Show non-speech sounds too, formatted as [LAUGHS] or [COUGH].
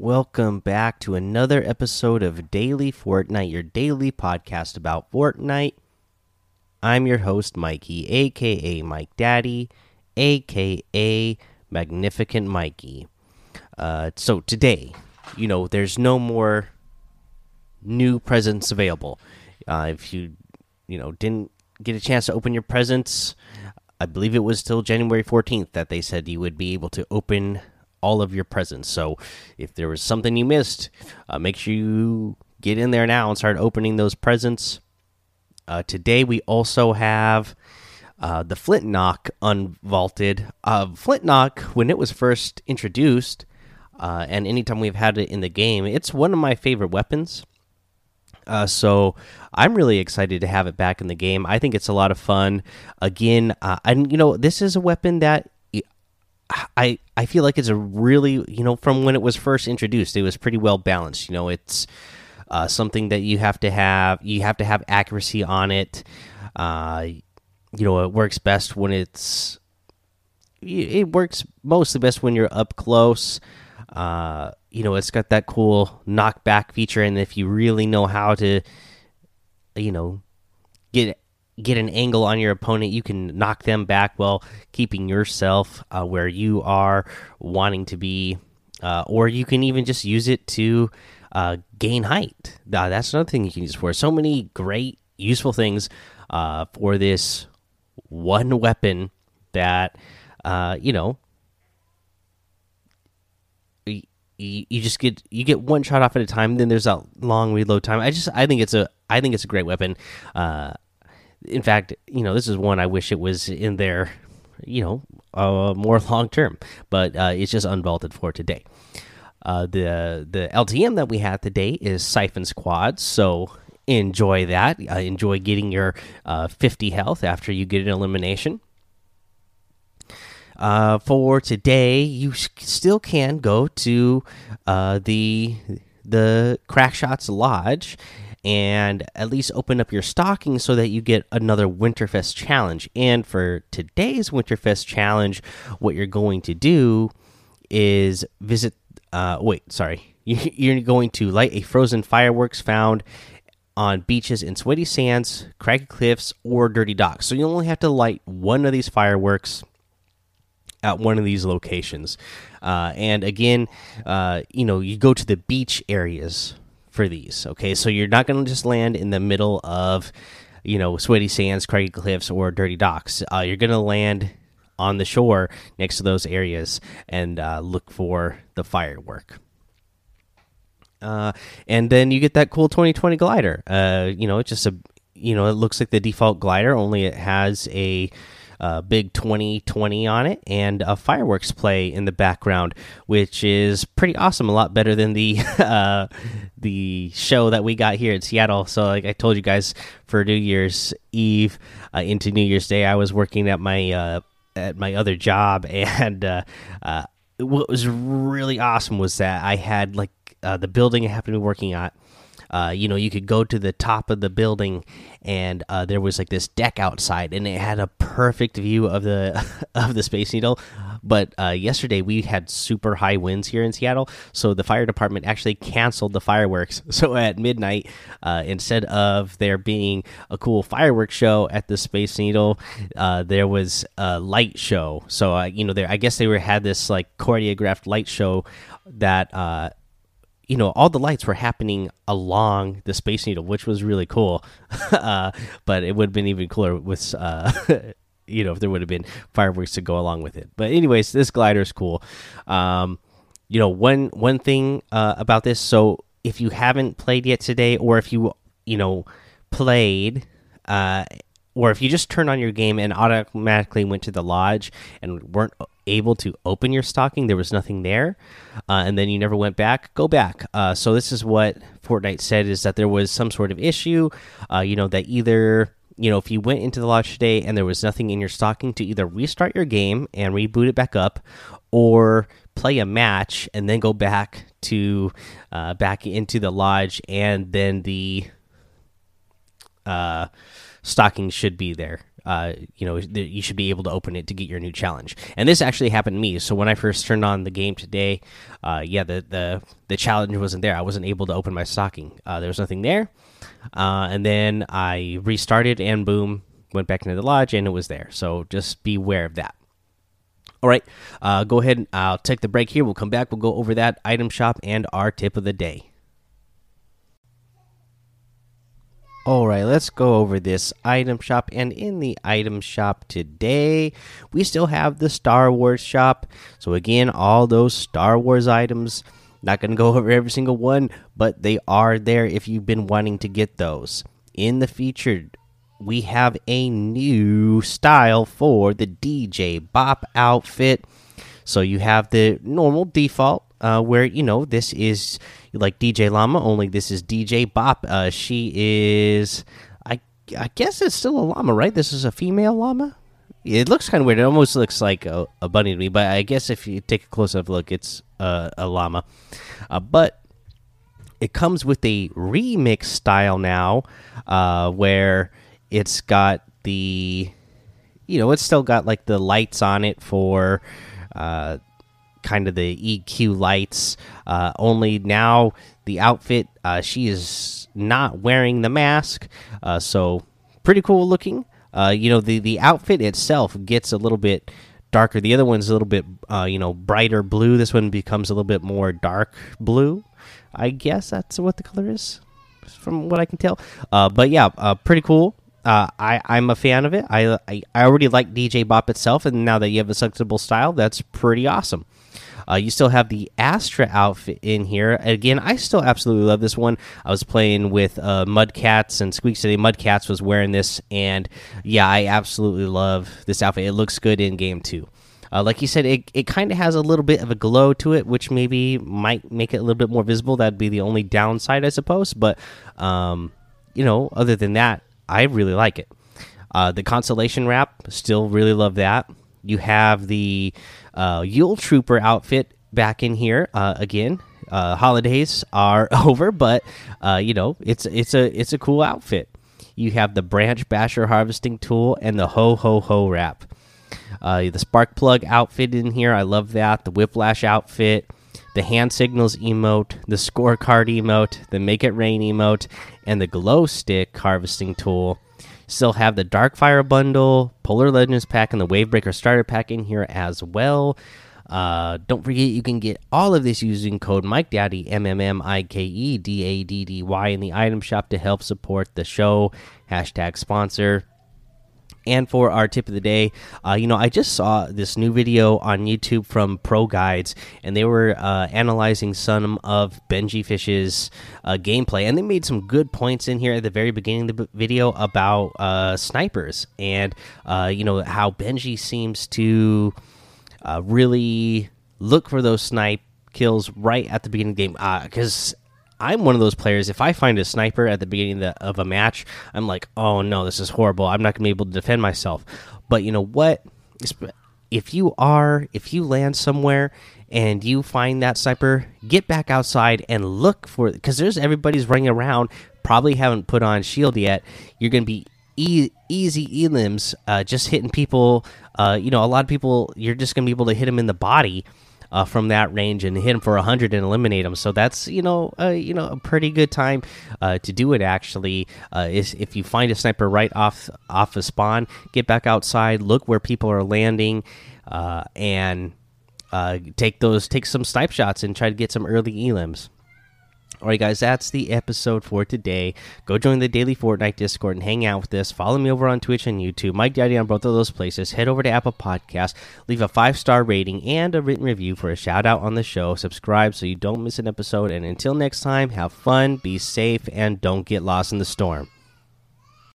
welcome back to another episode of Daily Fortnite, your daily podcast about Fortnite. I'm your host, Mikey, aka Mike Daddy, aka Magnificent Mikey. Uh, so today, you know, there's no more new presents available. Uh, if you, you know, didn't get a chance to open your presents, I believe it was till January 14th that they said you would be able to open all of your presents. So if there was something you missed, uh, make sure you get in there now and start opening those presents. Uh, today we also have uh, the Flint Knock unvaulted. Uh, Flint Knock, when it was first introduced, uh, and anytime we've had it in the game, it's one of my favorite weapons. Uh, so I'm really excited to have it back in the game. I think it's a lot of fun. Again, uh, and you know, this is a weapon that I I feel like it's a really you know from when it was first introduced, it was pretty well balanced. You know, it's uh, something that you have to have you have to have accuracy on it. Uh, you know, it works best when it's it works mostly best when you're up close. Uh, you know, it's got that cool knockback feature, and if you really know how to, you know, get get an angle on your opponent, you can knock them back while keeping yourself uh, where you are wanting to be, uh, or you can even just use it to uh, gain height. that's another thing you can use for. So many great, useful things uh, for this one weapon that uh, you know. You, just get you get one shot off at a time. Then there's a long reload time. I just I think it's a I think it's a great weapon. Uh, in fact, you know, this is one I wish it was in there, you know, uh, more [LAUGHS] long term, but uh, it's just unvaulted for today. Uh, the the LTM that we have today is Siphon Squad, so enjoy that. Uh, enjoy getting your uh, 50 health after you get an elimination. Uh, for today, you still can go to the the Crackshots Lodge and at least open up your stocking so that you get another Winterfest challenge. And for today's Winterfest challenge, what you're going to do is visit. Uh, wait, sorry. [LAUGHS] You're going to light a frozen fireworks found on beaches in sweaty sands, craggy cliffs, or dirty docks. So you only have to light one of these fireworks at one of these locations. Uh, and again, uh, you know, you go to the beach areas for these. Okay, so you're not going to just land in the middle of, you know, sweaty sands, craggy cliffs, or dirty docks. Uh, you're going to land on the shore next to those areas and uh, look for the firework. Uh, and then you get that cool 2020 glider. Uh, you know, it's just a, you know, it looks like the default glider, only it has a uh, big 2020 on it and a fireworks play in the background, which is pretty awesome. A lot better than the [LAUGHS] uh, the show that we got here in Seattle. So, like I told you guys, for New Year's Eve uh, into New Year's Day, I was working at my uh, at my other job, [LAUGHS] and uh, what was really awesome was that I had like the building I happened to be working at uh, you know, you could go to the top of the building, and uh, there was like this deck outside, and it had a perfect view of the [LAUGHS] of the Space Needle. But uh, yesterday we had super high winds here in Seattle, so the fire department actually canceled the fireworks. [LAUGHS] So at midnight, uh, instead of there being a cool fireworks show at the Space Needle, uh, there was a light show. So uh, you know, there I guess they were had this like choreographed light show that you know all the lights were happening along the space needle which was really cool. [LAUGHS] Uh, but it would have been even cooler with uh, [LAUGHS] you know if there would have been fireworks to go along with it. But anyways this glider is cool. Um, you know one one thing uh, about this so if you haven't played yet today or if you you know played uh, or if you just turned on your game and automatically went to the lodge and weren't able to open your stocking, there was nothing there, uh, and then you never went back, go back. Uh, so this is what Fortnite said is that there was some sort of issue, uh, you know, that either you know if you went into the lodge today and there was nothing in your stocking to either restart your game and reboot it back up, or play a match and then go back to uh, back into the lodge and then the uh stocking should be there. Uh, you know you should be able to open it to get your new challenge. And this actually happened to me. So when I first turned on the game today, uh, yeah, the the the challenge wasn't there. I wasn't able to open my stocking. Uh, there was nothing there. Uh, and then I restarted, and boom, went back into the lodge, and it was there. So just beware of that. All right, uh, go ahead. I'll take the break here. We'll come back. We'll go over that item shop and our tip of the day. All right, let's go over this item shop. And in the item shop today, we still have the Star Wars shop. So, again, all those Star Wars items, not going to go [LAUGHS] over every single one, but they are there if you've been wanting to get those. In the featured, we have a new style for the DJ Bop outfit. So, you have the normal default, uh, where, you know, this is like DJ Llama, only this is DJ Bop. Uh, she is, I I guess it's still a llama, right? This is a female llama. It looks kind of weird. It almost looks like a, a, bunny to me, but I guess if you take a close up look, it's uh, a llama. Uh, but it comes with a remix style now, uh, where it's got the, you know, it's still got like the lights on it for uh, kind of the EQ lights. Uh, only now the outfit, uh, she is not wearing the mask, uh, so pretty cool looking. Uh, you know the the outfit itself gets a little bit darker. The other one's a little bit uh, you know brighter blue. This one becomes a little bit more dark blue. I guess that's what the color is, from what I can tell. Uh, but yeah, pretty cool. Uh, I I'm a fan of it. I, I, I already like DJ Bop itself, and now that you have a flexible style, that's pretty awesome. Uh, you still have the Astra outfit in here. Again, I still absolutely love this one. I was playing with uh, Mudcats and Squeak City. Mudcats was wearing this, and yeah, I absolutely love this outfit. It looks good in game too. Uh, like you said, it, it kind of has a little bit of a glow to it, which maybe might make it a little bit more visible. That'd be the only downside, I suppose. But, um, you know, other than that, I really like it. Uh, the constellation wrap, still really love that. You have the uh, Yule Trooper outfit back in here uh, again. Uh, holidays are [LAUGHS] over, but uh, you know it's it's a it's a cool outfit. You have the branch basher harvesting tool and the ho ho ho wrap. Uh, the spark plug outfit in here, I love that. The whiplash outfit, the hand signals emote, the scorecard emote, the make it rain emote, and the glow stick harvesting tool. Still have the Darkfire bundle, Polar Legends pack, and the Wavebreaker starter pack in here as well. Uh, don't forget you can get all of this using code Mike Daddy M M M I K E D A D D Y in the item shop to help support the show. Hashtag sponsor. And for our tip of the day, uh, you know, I just saw this new video on YouTube from Pro Guides, and they were uh, analyzing some of Benjyfishy's uh, gameplay, and they made some good points in here at the very beginning of the video about uh, snipers and uh, you know how Benji seems to uh, really look for those snipe kills right at the beginning of the game because I'm one of those players. If I find a sniper at the beginning of, the, of a match, I'm like, oh no, this is horrible. I'm not gonna be able to defend myself. But you know what? If you are, if you land somewhere and you find that sniper, get back outside and look for because there's everybody's running around. Probably haven't put on shield yet. You're gonna be e easy elims, uh, just hitting people. Uh, you know, a lot of people. You're just gonna be able to hit them in the body uh, from that range and hit him for 100 and eliminate him. So that's you know uh, you know a pretty good time uh, to do it. Actually, uh, is if you find a sniper right off off a spawn, get back outside, look where people are landing, uh, and uh, take those take some snipe shots and try to get some early elims. All right, guys, that's the episode for today. Go join the daily Fortnite Discord and hang out with us. Follow me over on Twitch and YouTube. Mike Daddy on both of those places. Head over to Apple Podcast, leave a five star rating and a written review for a shout out on the show. Subscribe so you don't miss an episode. And until next time, have fun, be safe, and don't get lost in the storm.